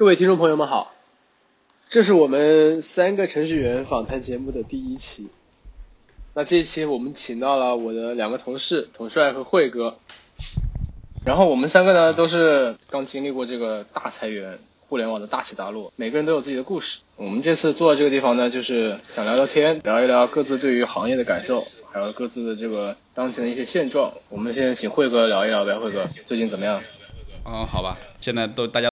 各位听众朋友们好，这是我们三个程序员访谈节目的第一期。那这一期我们请到了我的两个同事，统帅和慧哥。然后我们三个呢，都是刚经历过这个大裁员，互联网的大起大落，每个人都有自己的故事。我们这次坐到这个地方呢，就是想聊聊天，聊一聊各自对于行业的感受，还有各自的这个当前的一些现状。我们现在请慧哥聊一聊呗，慧哥最近怎么样？嗯，好吧，现在都大家。